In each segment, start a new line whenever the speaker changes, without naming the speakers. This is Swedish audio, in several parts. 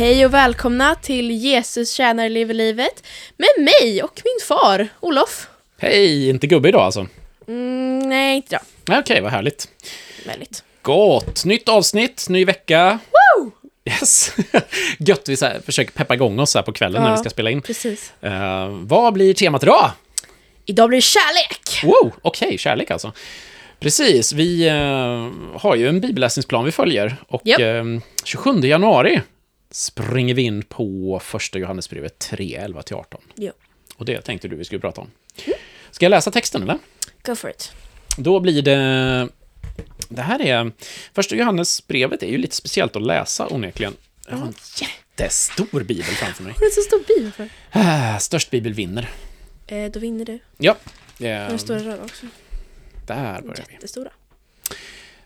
Hej och välkomna till Jesus tjänar lever livet med mig och min far, Olof.
Hej, inte gubbe idag alltså?
Mm, nej, inte idag.
Okej, vad härligt.
Väldigt.
Gott! Nytt avsnitt, ny vecka.
Woo!
Yes! Gött, vi så här, försöker peppa igång oss här på kvällen när
Ja.
vi ska spela in.
Precis.
Eh, vad blir temat idag?
Idag blir det kärlek!
Wow, okej, kärlek alltså. Precis, vi eh, har ju en bibelläsningsplan vi följer och
Japp.
eh, 27 januari springer vi in på första Johannesbrevet 3, 11-18.
Jo.
Och det tänkte du vi skulle prata om. Ska jag läsa texten eller?
Go for it.
Då blir det... Det här är... Första Johannesbrevet är ju lite speciellt att läsa onekligen. Jag har en jättestor bibel framför mig.
Är det så stor bibel för?
Ah, Störst bibel vinner.
Eh, då vinner du.
Ja.
Den
Eh,
stora röda också.
där börjar vi.
Jättestora.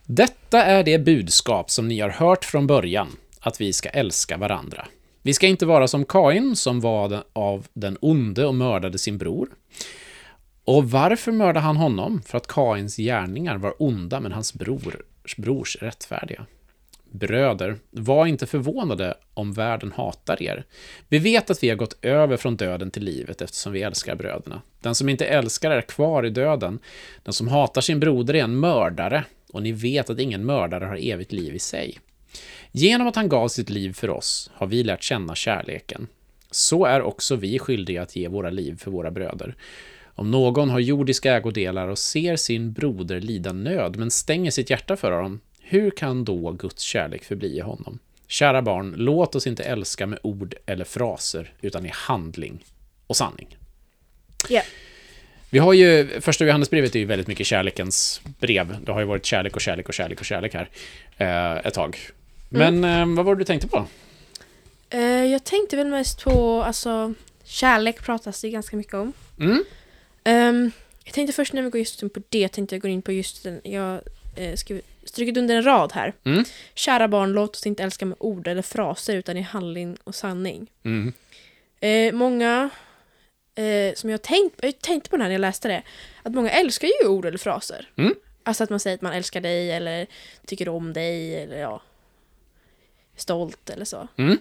Detta är det budskap som ni har hört från början, att vi ska älska varandra. Vi ska inte vara som Kain, som var av den onde och mördade sin bror. Och varför mördade han honom? För att Kains gärningar var onda, men hans brors, brors rättfärdiga. Bröder, var inte förvånade om världen hatar er. Vi vet att vi har gått över från döden till livet eftersom vi älskar bröderna. Den som inte älskar är kvar i döden. Den som hatar sin broder är en mördare, och ni vet att ingen mördare har evigt liv i sig. Genom att han gav sitt liv för oss har vi lärt känna kärleken. Så är också vi skyldiga att ge våra liv för våra bröder. Om någon har jordiska ägodelar och ser sin broder lida nöd men stänger sitt hjärta för honom, hur kan då Guds kärlek förbli i honom? Kära barn, låt oss inte älska med ord eller fraser, utan i handling och sanning.
Ja.
Vi har ju, första Johannesbrevet är ju väldigt mycket kärlekens brev. Det har ju varit kärlek och kärlek och kärlek och kärlek här eh, ett tag. Men eh, vad var det du tänkte på?
Eh, jag tänkte väl mest på, alltså, kärlek pratas det ganska mycket om.
Mm?
Ehm, jag tänkte först när vi går just in på det, tänkte jag gå in på just den, jag eh, skrev, strukit under en rad här.
Mm.
Kära barn, låt oss inte älska med ord eller fraser utan i handling och sanning.
Mm.
Eh, många eh, som jag tänkt, jag tänkte på när jag läste det, att många älskar ju ord eller fraser.
Mm.
Alltså att man säger att man älskar dig eller tycker om dig eller ja, stolt eller så.
Mm.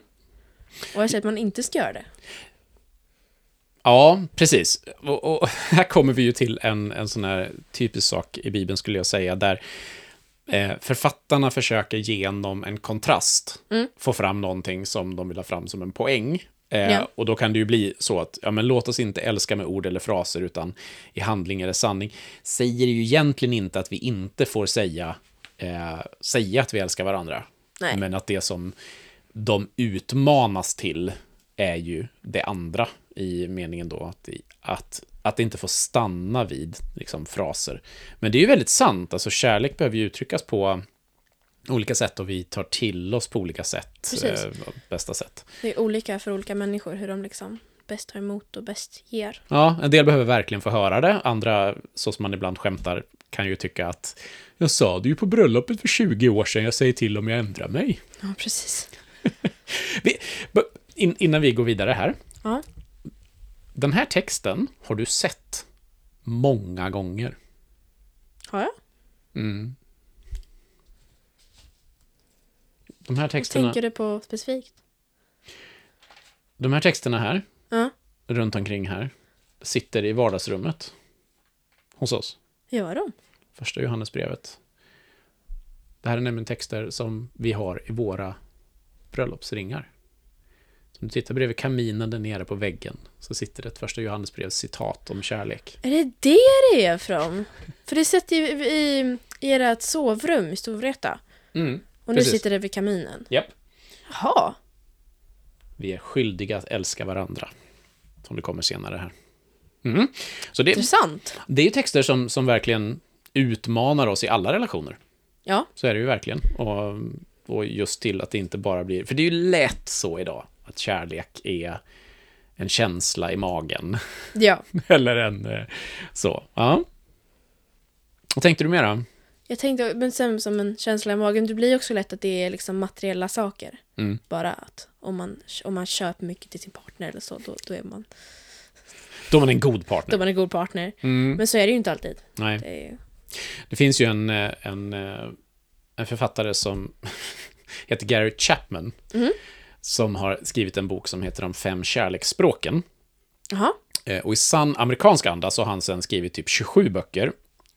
Och jag säger att man inte ska göra det.
Ja, precis. Och, och här kommer vi ju till en, en sån här typisk sak i Bibeln, skulle jag säga, där eh, författarna försöker genom en kontrast
Mm.
få fram någonting som de vill ha fram som en poäng. Eh,
Ja.
Och då kan det ju bli så att, ja men låt oss inte älska med ord eller fraser, utan i handling eller sanning. Säger ju egentligen inte att vi inte får säga, eh, säga att vi älskar varandra.
Nej.
Men att det som de utmanas till är ju det andra i meningen då att, att, att det inte får stanna vid liksom, fraser. Men det är ju väldigt sant, alltså kärlek behöver ju uttryckas på olika sätt och vi tar till oss på olika sätt. Eh, bästa sätt.
Det är olika för olika människor hur de liksom bäst tar emot och bäst ger.
Ja, en del behöver verkligen få höra det, andra, så som man ibland skämtar, kan ju tycka att jag sa det ju på bröllopet för 20 år sedan, jag säger till om jag ändrar mig.
Ja, precis.
Vi, in, innan vi går vidare här.
Ja.
Den här texten har du sett många gånger.
Har jag?
Mm. De här
Vad
texterna,
tänker du på specifikt?
de här texterna här,
Ja,
runt omkring här, sitter i vardagsrummet hos oss.
Gör de?
Första Johannesbrevet. Det här är nämligen texter som vi har i våra bröllopsringar. Om du tittar bredvid kaminen där nere på väggen så sitter det ett första Johannesbrevs citat om kärlek.
Är det det det är från? För det sitter ju i, i ert sovrum i Storvreta.
Mm.
Och nu
Precis.
sitter det vid kaminen.
Japp.
Jaha.
Vi är skyldiga att älska varandra. Som det kommer senare här. Mm. Så det,
Intressant.
det är ju texter som, som verkligen utmanar oss i alla relationer.
Ja,
Så är det ju verkligen. Och, och just till att det inte bara blir... För det är ju lätt så idag, att kärlek är en känsla i magen.
ja.
Eller en... eh, Så. Ja. Vad tänkte du mera?
Jag tänkte, men sen som en känsla i magen, det blir också lätt att det är liksom materiella saker.
Mm.
Bara att om man, om man köper mycket till sin partner eller så, då, då, är, man,
Då är man en god
då är
partner.
man en god partner.
Mm.
Men så är det ju inte alltid.
Nej.
Det ju-
Det finns ju en, eh, en, eh, en författare som heter Gary Chapman.
Mhm.
som har skrivit en bok som heter De fem kärleksspråken.
Jaha.
Eh, och i sann amerikansk anda så har han sen skrivit typ 27 böcker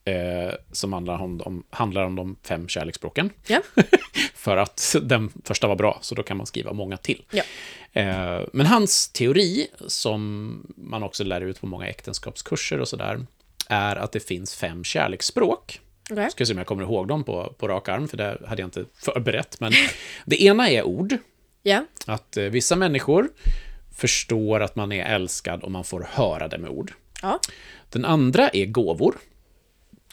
eh, som handlar om, om, handlar om de fem kärleksspråken.
Ja.
För att den första var bra, så då kan man skriva många till.
Ja.
Eh, men hans teori, som man också lär ut på många äktenskapskurser och sådär, är att det finns fem kärleksspråk.
Okej.
Ska se om jag kommer ihåg dem på, på rak arm, för det hade jag inte förberett. Men det ena är ord.
Ja.
Att eh, vissa människor förstår att man är älskad om man får höra det med ord.
Ja.
Den andra är gåvor.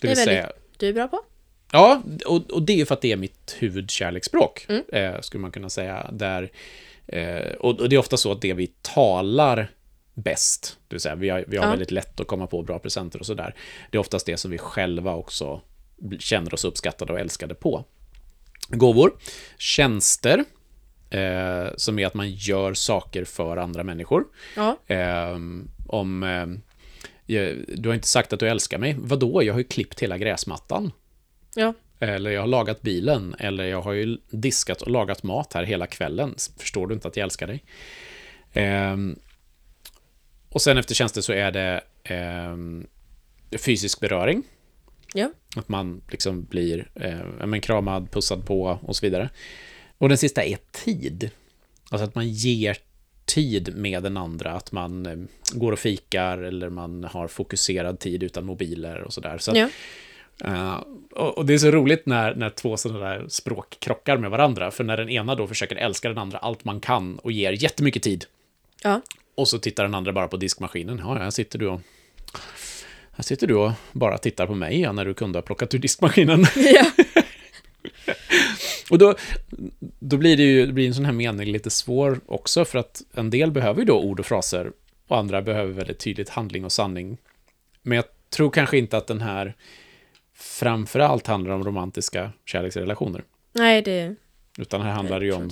Det
Det är
säga,
väldigt du är bra på.
ja, och, och det är för att det är mitt huvudkärleksspråk,
Mm.
eh, skulle man kunna säga. Där, eh, och, och det är ofta så att det vi talar bäst, det vill säga vi har, vi har
Ja.
väldigt lätt att komma på bra presenter och sådär. Det är oftast det som vi själva också känner oss uppskattade och älskade på. Gåvor, tjänster, eh, som är att man gör saker för andra människor.
Ja.
Ehm, om... du har inte sagt att du älskar mig. Vadå? Jag har ju klippt hela gräsmattan.
Ja.
Eller jag har lagat bilen. Eller jag har ju diskat och lagat mat här hela kvällen. Förstår du inte att jag älskar dig? Ehm, och sen efter tjänster så är det ehm, fysisk beröring.
Ja.
Att man liksom blir eh, men kramad, pussad på och så vidare. Och den sista är tid. Alltså att man ger tid med den andra. Att man eh, går och fikar eller man har fokuserad tid utan mobiler och sådär. Så
Ja.
och, och det är så roligt när, när två sådana där språk krockar med varandra. För när den ena då försöker älska den andra allt man kan och ger jättemycket tid.
Ja.
Och så tittar den andra bara på diskmaskinen. Ja, här sitter du och... Här sitter du och bara tittar på mig ja, när du kunde ha plockat ur diskmaskinen.
Ja.
Och då, då blir det ju det blir en sån här mening lite svår också, för att en del behöver ju då ord och fraser, och andra behöver väldigt tydligt handling och sanning. Men jag tror kanske inte att den här framförallt handlar om romantiska kärleksrelationer.
Nej, det...
Utan här handlar det ju om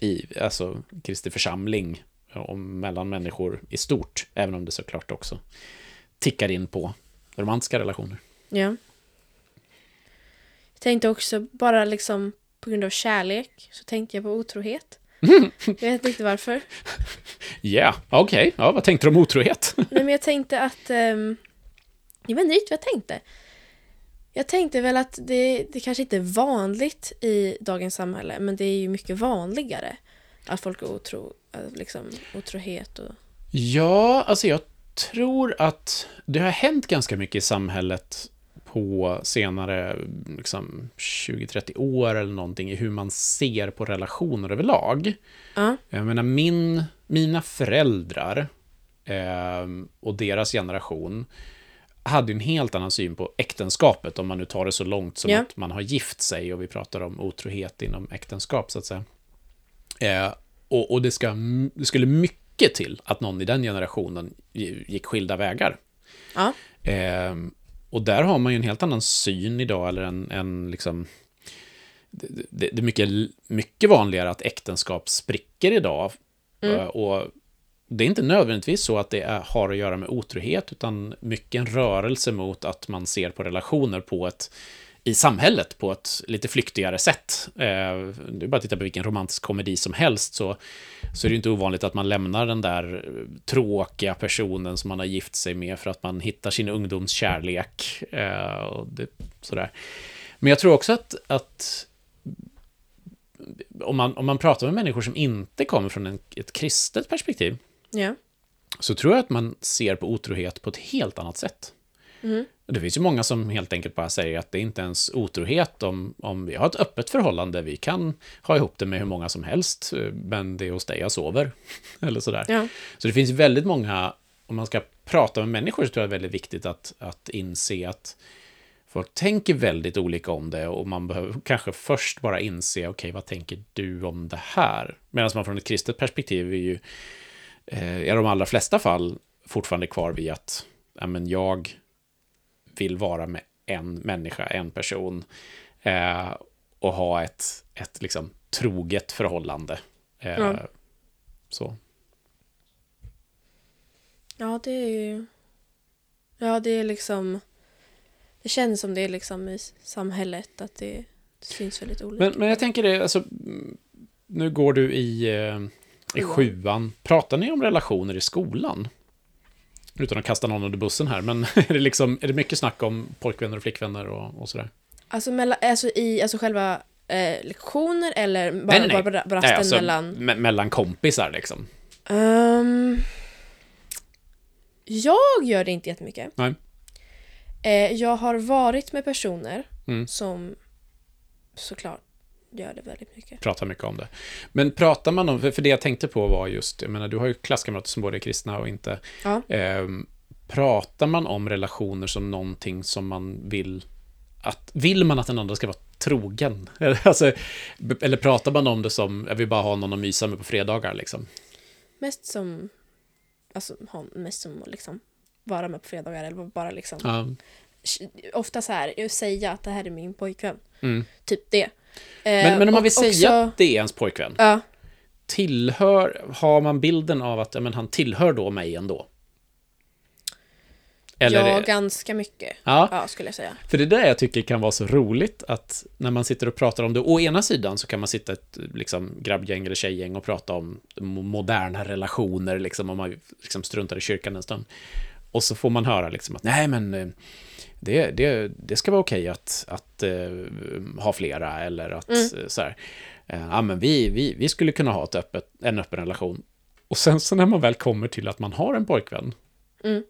i, alltså, Kristi församling, om mellan människor i stort, även om det såklart också tickar in på romantiska relationer.
Ja. Jag tänkte också, bara liksom på grund av kärlek, så tänkte jag på otrohet. Jag vet inte riktigt varför.
Ja, yeah, okej. Ja, vad tänkte du om otrohet?
Nej, men jag tänkte att... Um, jag vet inte riktigt vad jag tänkte. Jag tänkte väl att det, det kanske inte är vanligt i dagens samhälle, men det är ju mycket vanligare att folk är otro, liksom, otrohet och...
Ja, alltså jag tror att det har hänt ganska mycket i samhället på senare liksom, 20-30 år eller någonting i hur man ser på relationer överlag.
Ja,
Jag menar, min, mina föräldrar eh, och deras generation hade en helt annan syn på äktenskapet, om man nu tar det så långt som
Ja.
att man har gift sig och vi pratar om otrohet inom äktenskap, så att säga. Eh, och och det, ska, det skulle mycket till att någon i den generationen gick skilda vägar.
ja,
Eh, och där har man ju en helt annan syn idag, eller en, en liksom... Det, det, det är mycket, mycket vanligare att äktenskap spricker idag.
Mm.
Eh, Och det är inte nödvändigtvis så att det är, har att göra med otrohet, utan mycket en rörelse mot att man ser på relationer på ett i samhället på ett lite flyktigare sätt. Eh, är bara titta på vilken romantisk komedi som helst så, så är det ju inte ovanligt att man lämnar den där tråkiga personen som man har gift sig med för att man hittar sin ungdomskärlek. Eh, och det, sådär. Men jag tror också att, att om, man, om man pratar med människor som inte kommer från en, ett kristet perspektiv
ja.
så tror jag att man ser på otrohet på ett helt annat sätt.
Mm.
Det finns ju många som helt enkelt bara säger att det är inte ens otrohet om, om vi har ett öppet förhållande. Vi kan ha ihop det med hur många som helst, eh, men det är hos dig jag sover. Eller sådär.
Ja.
Så det finns väldigt många, om man ska prata med människor så tror jag det är väldigt viktigt att, att inse att folk tänker väldigt olika om det och man behöver kanske först bara inse, okej, vad tänker du om det här? Medan man från ett kristet perspektiv är ju, eh, i de allra flesta fall, fortfarande kvar vid att, ja, men jag vill vara med en människa, en person, eh, och ha ett, ett liksom troget förhållande. Eh,
Ja.
Så.
Ja, det är ju... Ja, det är liksom... Det känns som det är liksom i samhället att det, det syns väldigt olika.
Men, men jag tänker det, alltså, nu går du i, eh, i
sjuan.
Pratar ni om relationer i skolan? Utan att kasta någon under bussen här, men är det, liksom, är det mycket snack om pojkvänner och flickvänner och, och sådär?
Alltså, mellan, alltså i alltså själva eh, lektioner eller bara,
Nej, nej, nej.
bara, bara rasten
alltså,
mellan...
me- mellan kompisar liksom.
Ehm, jag gör det inte jättemycket.
Nej.
Eh, jag har varit med personer
Mm.
som såklart gör det väldigt mycket.
pratar mycket om det. Men pratar man om, för det jag tänkte på var just, jag menar, du har ju klasskamrater som både är kristna och inte.
Ja.
Ehm, pratar man om relationer som någonting som man vill att, vill man att den andra ska vara trogen? alltså, eller pratar man om det som, jag vill bara ha någon att mysa med på fredagar liksom?
Mest som... Alltså ha- mest som att liksom vara med på fredagar eller bara liksom...
Ja.
Ofta så här, säga att det här är min pojkvän.
Mm.
Typ det.
Men,
Eh,
men om man
och
vill säga
också-
att det är ens pojkvän,
Ja,
tillhör, har man bilden av att ja, men han tillhör då mig ändå? Eller
ja,
är-
ganska mycket.
ja.
Ja, skulle jag säga.
För det där jag tycker kan vara så roligt att när man sitter och pratar om det, å ena sidan så kan man sitta ett liksom, grabbgäng eller tjejgäng och prata om mo- moderna relationer, liksom, om man liksom struntar i kyrkan en stund. Och så får man höra liksom att nej men eh, det, det, det ska vara okej att, att eh, ha flera eller att
Mm.
eh, så här, ja men vi, vi, vi skulle kunna ha ett öppet, en öppen relation. Och sen så när man väl kommer till att man har en pojkvän,
Mm.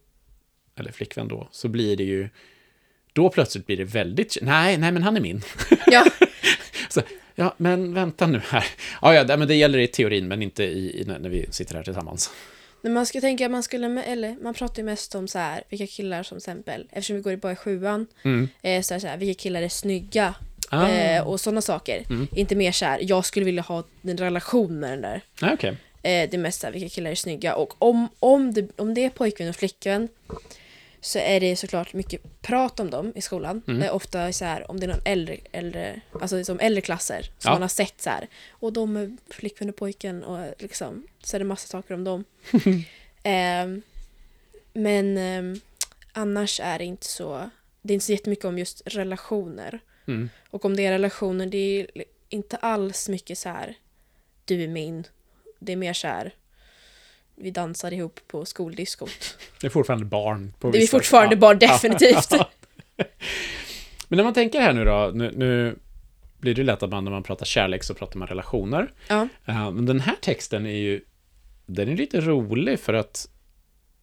eller flickvän då, så blir det ju då plötsligt blir det väldigt, nej, nej men han är min.
Ja,
Så, ja, men vänta nu här. Ja, ja, men det gäller i teorin, men inte i, i, när vi sitter här tillsammans.
Men man ska tänka, man skulle, eller man pratar ju mest om så här, vilka killar som exempel, eftersom vi går i bara i sjuan,
Mm.
eh, så, här, så här, vilka killar är snygga
Ah,
eh, och sådana saker.
Mm.
Inte mer så här, jag skulle vilja ha en relation med den där.
ja, okej.
Eh, det är mest så här, vilka killar är snygga och om, om, det, om det är pojkvän och flickvän så är det såklart mycket prat om dem i skolan.
Mm.
Eh, ofta så här, om det är någon äldre, äldre alltså som äldre klasser som
Ja.
man har sett så här. Och de är flickvän och pojken och liksom så är det massa saker om dem. Ehm, men ehm, annars är det inte så, det är inte så jättemycket om just relationer.
Mm.
Och om det är relationer, det är inte alls mycket så här du är min. Det är mer så här vi dansar ihop på skoldiskot.
Det är fortfarande barn. På
Det är fortfarande
Ja.
barn, definitivt.
Men när man tänker här nu då, nu, nu blir det lätt att man när man pratar kärlek så pratar man relationer.
Ja.
Eh, men den här texten är ju, den är lite rolig för att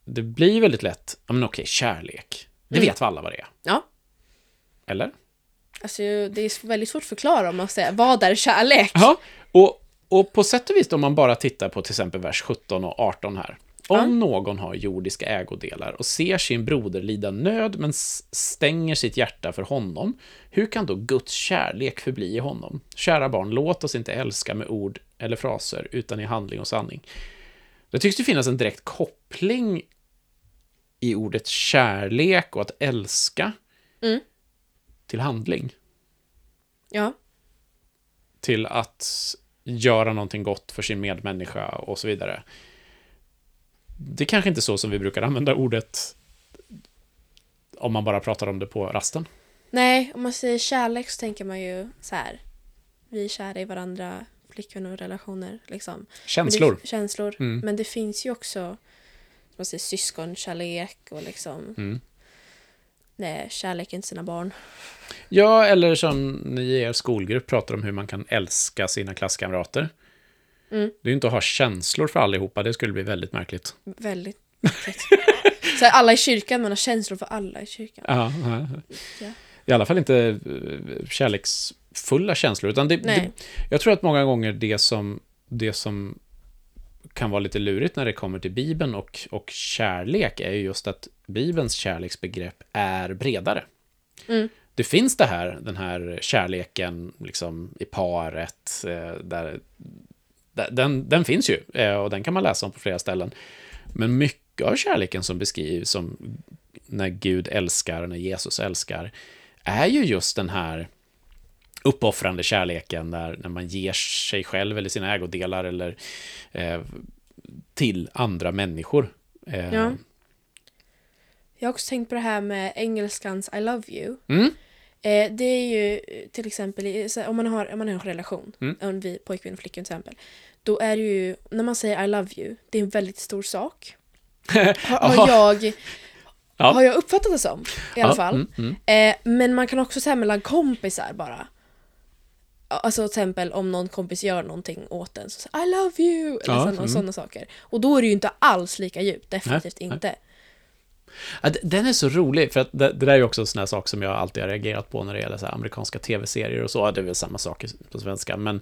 det blir väldigt lätt, ja men okej, kärlek. Det
Mm.
vet vi alla vad det är.
Ja.
Eller?
Alltså, det är väldigt svårt att förklara om man säger vad är kärlek?
Ja, och, och på sätt och vis om man bara tittar på till exempel vers 17 och 18 här. Om
Ja.
någon har jordiska ägodelar och ser sin broder lida nöd men stänger sitt hjärta för honom, hur kan då Guds kärlek förbli i honom? Kära barn, låt oss inte älska med ord eller fraser, utan i handling och sanning. Det tycks ju finnas en direkt koppling i ordet kärlek och att älska
Mm.
till handling.
Ja.
till att göra någonting gott för sin medmänniska och så vidare. Det är kanske inte så som vi brukar använda ordet om man bara pratar om det på rasten.
Nej, om man säger kärlek så tänker man ju så här. Vi är kära i varandra, flickvän och relationer. Liksom. Men
Känslor.
Det, känslor.
Mm.
Men det finns ju också som man säger, syskonkärlek och liksom
Mm.
Nej, kärleken till sina barn.
Ja, eller som ni i er skolgrupp pratar om hur man kan älska sina klasskamrater.
Mm.
Det är ju inte att ha känslor för allihopa, det skulle bli väldigt märkligt.
Väldigt märkligt. Så här, alla i kyrkan, man har känslor för alla i kyrkan.
Ja, ja.
Ja.
I alla fall inte eh, kärleksfulla känslor, utan det, det, jag tror att många gånger det som, det som kan vara lite lurigt när det kommer till Bibeln och, och kärlek är ju just att Bibelns kärleksbegrepp är bredare.
Mm.
Det finns det här, den här kärleken liksom i paret, eh, där, där, den, den finns ju eh, och den kan man läsa om på flera ställen. Men mycket av kärleken som beskrivs som när Gud älskar, när Jesus älskar, är ju just den här uppoffrande kärleken där när man ger sig själv eller sina ägodelar eller eh, till andra människor. Eh,
Ja. Jag har också tänkt på det här med engelskans I love you.
Mm,
Eh, det är ju till exempel i- om man har, om man har en relation,
Mm.
om vi pojkvän och flickvän till exempel. Då är det ju, när man säger I love you, det är en väldigt stor sak. Har, har, jag,
Ja.
har jag uppfattat det som, i alla
Ja,
fall.
mm, mm.
Eh, men man kan också säga mellan kompisar bara. Alltså till exempel om någon kompis gör någonting åt en så säger I love you! Eller
Ja,
sådana,
mm.
sådana saker. Och då är det ju inte alls lika djupt, definitivt
Nej,
inte.
Ja, d- den är så rolig, för att det, det där är ju också en sån här sak som jag alltid har reagerat på när det gäller så amerikanska tv-serier och så. Det är väl samma sak på svenska, men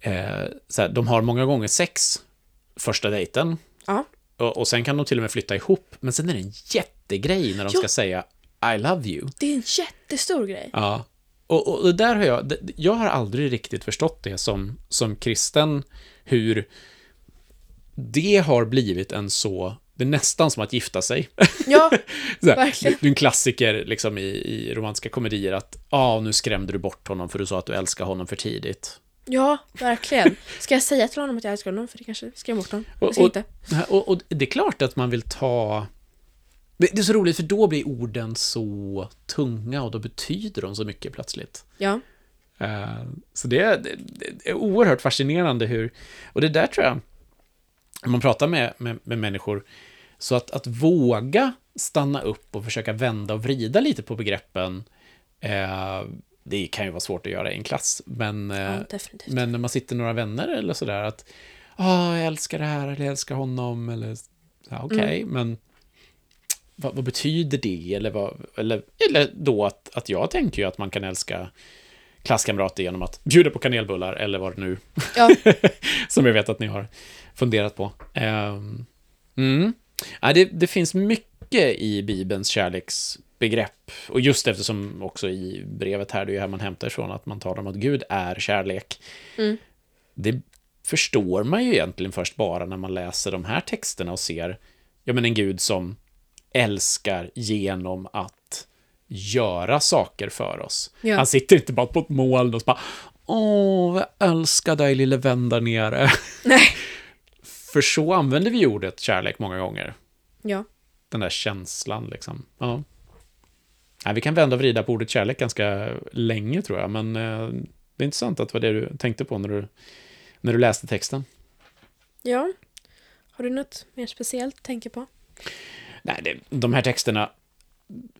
eh, så här, de har många gånger sex första dejten.
Ja.
Och, och sen kan de till och med flytta ihop, men sen är det en jättegrej när de
Ja.
ska säga I love you.
Det är en jättestor grej.
Ja. Och, och, och där har jag, jag har aldrig riktigt förstått det som, som kristen, hur det har blivit en så, det är nästan som att gifta sig.
Ja,
här,
Verkligen.
Det är en klassiker liksom, i, i romantiska komedier att ah, nu skrämde du bort honom för du sa att du älskar honom för tidigt.
ja, verkligen. Ska jag säga till honom att jag älskar honom? För det kanske skrämmer bort honom.
Och, och, och, och det är klart att man vill ta... Det är så roligt, för då blir orden så tunga och då betyder de så mycket plötsligt.
Ja.
Eh, Så det är, det är oerhört fascinerande hur... Och det där tror jag, när man pratar med, med, med människor, så att, att våga stanna upp och försöka vända och vrida lite på begreppen, eh, det kan ju vara svårt att göra i en klass, men, eh,
ja, definitivt.
men när man sitter några vänner eller sådär, att ah, jag älskar det här, eller jag älskar honom, eller ja, okej, men vad, vad betyder det? Eller, vad, eller, eller då att, att jag tänker ju att man kan älska klasskamrater genom att bjuda på kanelbullar, eller vad det nu
Ja,
som jag vet att ni har funderat på. Ehm, mm. ja, det, det finns mycket i Bibelns kärleksbegrepp. Och just eftersom också i brevet här, det är ju här man hämtar ifrån, att man talar om att Gud är kärlek.
Mm.
Det förstår man ju egentligen först bara när man läser de här texterna och ser, ja men en Gud som älskar genom att göra saker för oss.
Ja.
Han sitter inte bara på ett moln och bara Åh, jag älskar dig lille vän där nere.
nej.
För så använder vi ordet kärlek många gånger.
Ja.
Den där känslan liksom. Ja. Nej, vi kan vända och vrida på ordet kärlek ganska länge tror jag, men eh, det är intressant att det var det du tänkte på när du, när du läste texten.
Ja. Har du något mer speciellt att tänka på?
Nej, det, de här texterna,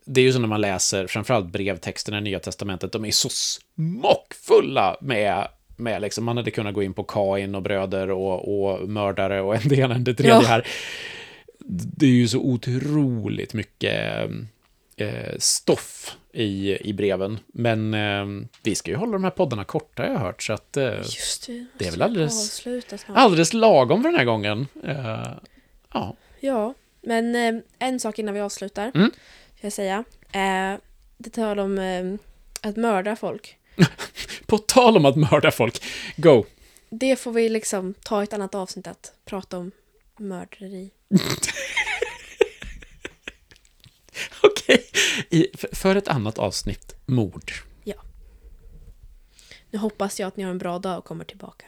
det är ju så när man läser framförallt brevtexterna i Nya Testamentet, de är så smockfulla med, med liksom, man hade kunnat gå in på Kain och bröder och, och mördare och en det ena än det tredje
Ja.
här. Det är ju så otroligt mycket eh, stoff i, i breven, men eh, vi ska ju hålla de här poddarna korta, jag har hört, så att eh,
Just det.
det är väl alldeles- alldeles lagom för den här gången. Eh, ja.
Ja, men eh, en sak innan vi avslutar.
Mm.
Ska jag säga. Eh, det tal om eh, att mörda folk.
På tal om att mörda folk, go!
Det får vi liksom ta ett annat avsnitt att prata om mörderi.
Okej. I- för- ett annat avsnitt, mord.
Nu hoppas jag att ni har en bra dag och kommer tillbaka.